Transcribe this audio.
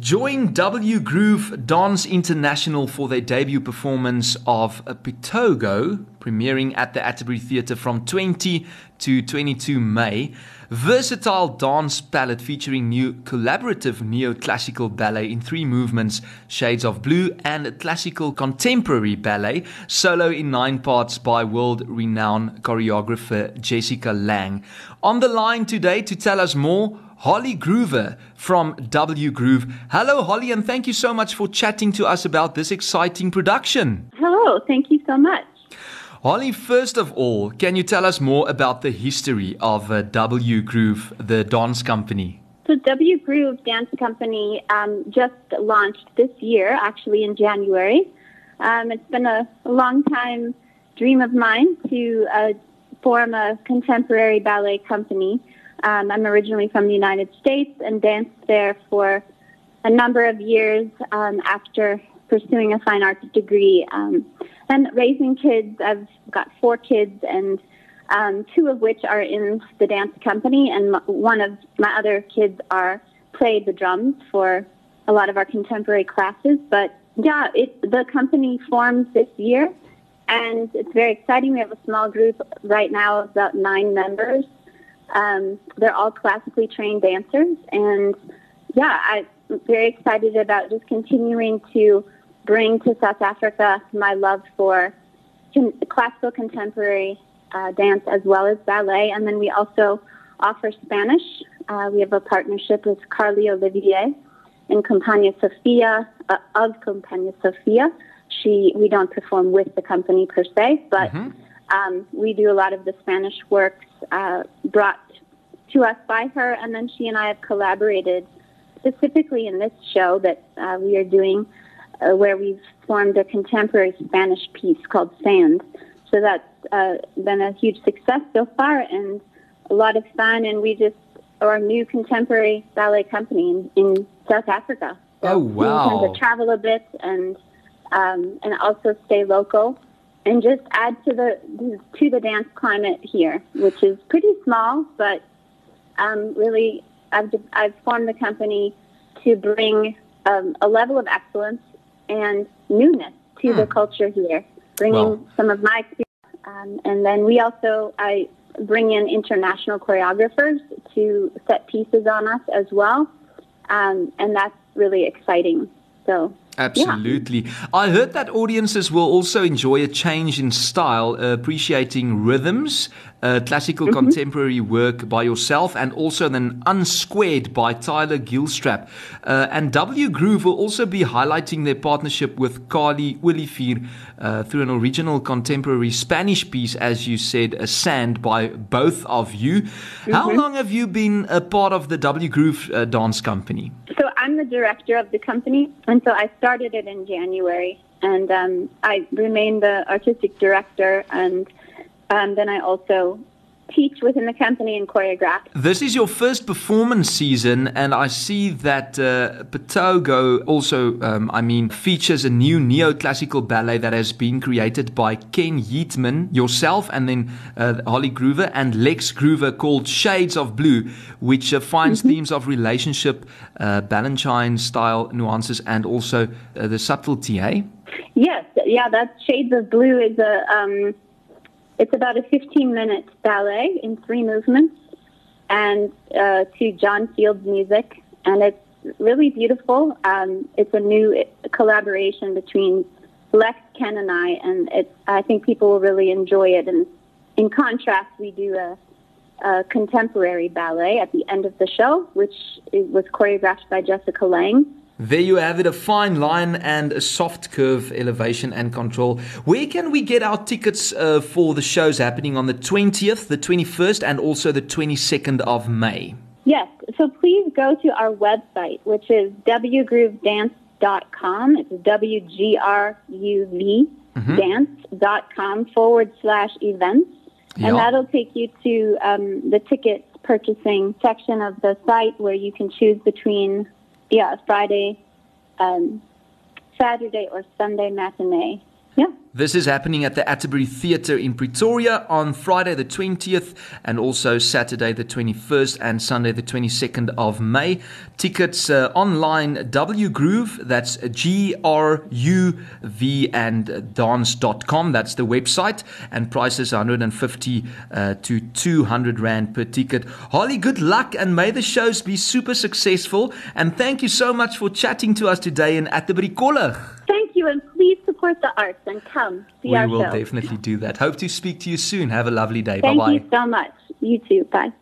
Join W Groove Dance International for their debut performance of Pitogo, premiering at the Atterbury Theatre from 20 to 22 May. Versatile dance palette featuring new collaborative neoclassical ballet in three movements, Shades of Blue, and classical contemporary ballet, solo in nine parts by world renowned choreographer Jessica Lang. On the line today to tell us more, Holly Groover from W Groove. Hello, Holly, and thank you so much for chatting to us about this exciting production. Hello, thank you so much. Holly, first of all, can you tell us more about the history of uh, W Groove, the dance company? So, W Groove Dance Company um, just launched this year, actually in January. Um, it's been a, a long time dream of mine to uh, form a contemporary ballet company. Um, I'm originally from the United States and danced there for a number of years um, after pursuing a fine arts degree. Um, and raising kids, I've got four kids, and um, two of which are in the dance company, and one of my other kids are play the drums for a lot of our contemporary classes. But yeah, it, the company formed this year, and it's very exciting. We have a small group right now of about nine members um, they're all classically trained dancers, and yeah, I'm very excited about just continuing to bring to South Africa my love for con- classical contemporary uh, dance as well as ballet, and then we also offer Spanish. Uh, we have a partnership with Carly Olivier and Compañía Sofia uh, of Compañía Sofia. She, we don't perform with the company per se, but mm-hmm. um, we do a lot of the Spanish works uh, brought to us by her, and then she and I have collaborated specifically in this show that uh, we are doing, uh, where we've formed a contemporary Spanish piece called Sand. So that's uh, been a huge success so far and a lot of fun. And we just are a new contemporary ballet company in, in South Africa. So oh wow! We tend to travel a bit and um, and also stay local and just add to the to the dance climate here, which is pretty small, but um, really I've I've formed the company to bring um, a level of excellence and newness to hmm. the culture here, bringing well. some of my experience. Um, and then we also I bring in international choreographers to set pieces on us as well, um, and that's really exciting. So Absolutely. Yeah. I heard that audiences will also enjoy a change in style, uh, appreciating rhythms, uh, classical mm-hmm. contemporary work by yourself, and also then Unsquared by Tyler Gilstrap. Uh, and W Groove will also be highlighting their partnership with Carly Olivier uh, through an original contemporary Spanish piece, as you said, a sand by both of you. Mm-hmm. How long have you been a part of the W Groove uh, dance company? So I'm the director of the company, and so I started it in January, and um, I remain the artistic director, and um, then I also teach within the company and choreograph. This is your first performance season, and I see that uh, Pitogo also, um, I mean, features a new neoclassical ballet that has been created by Ken Yeatman, yourself, and then uh, Holly Groover and Lex Groover called Shades of Blue, which uh, finds mm-hmm. themes of relationship, uh, Balanchine style nuances, and also uh, the subtlety, hey? Yes, yeah, that Shades of Blue is a. Um it's about a 15 minute ballet in three movements and uh, to John Field's music. And it's really beautiful. Um, it's a new collaboration between Lex, Ken, and I, and it's, I think people will really enjoy it. And in contrast, we do a, a contemporary ballet at the end of the show, which was choreographed by Jessica Lang. There you have it, a fine line and a soft curve elevation and control. Where can we get our tickets uh, for the shows happening on the 20th, the 21st, and also the 22nd of May? Yes, so please go to our website, which is wgruvdance.com. It's W G R U V mm-hmm. dance.com forward slash events. And that'll take you to um, the ticket purchasing section of the site where you can choose between yeah, Friday, um, Saturday or Sunday matinee. Yeah. This is happening at the Atterbury Theatre in Pretoria on Friday the 20th and also Saturday the 21st and Sunday the 22nd of May. Tickets uh, online W Groove, that's G R U V and dance.com, that's the website, and prices 150 uh, to 200 Rand per ticket. Holly, good luck and may the shows be super successful. And thank you so much for chatting to us today in Atterbury College. Thank you, and please support the arts and come see We our will definitely do that. Hope to speak to you soon. Have a lovely day. Thank bye bye. you so much. You too. Bye.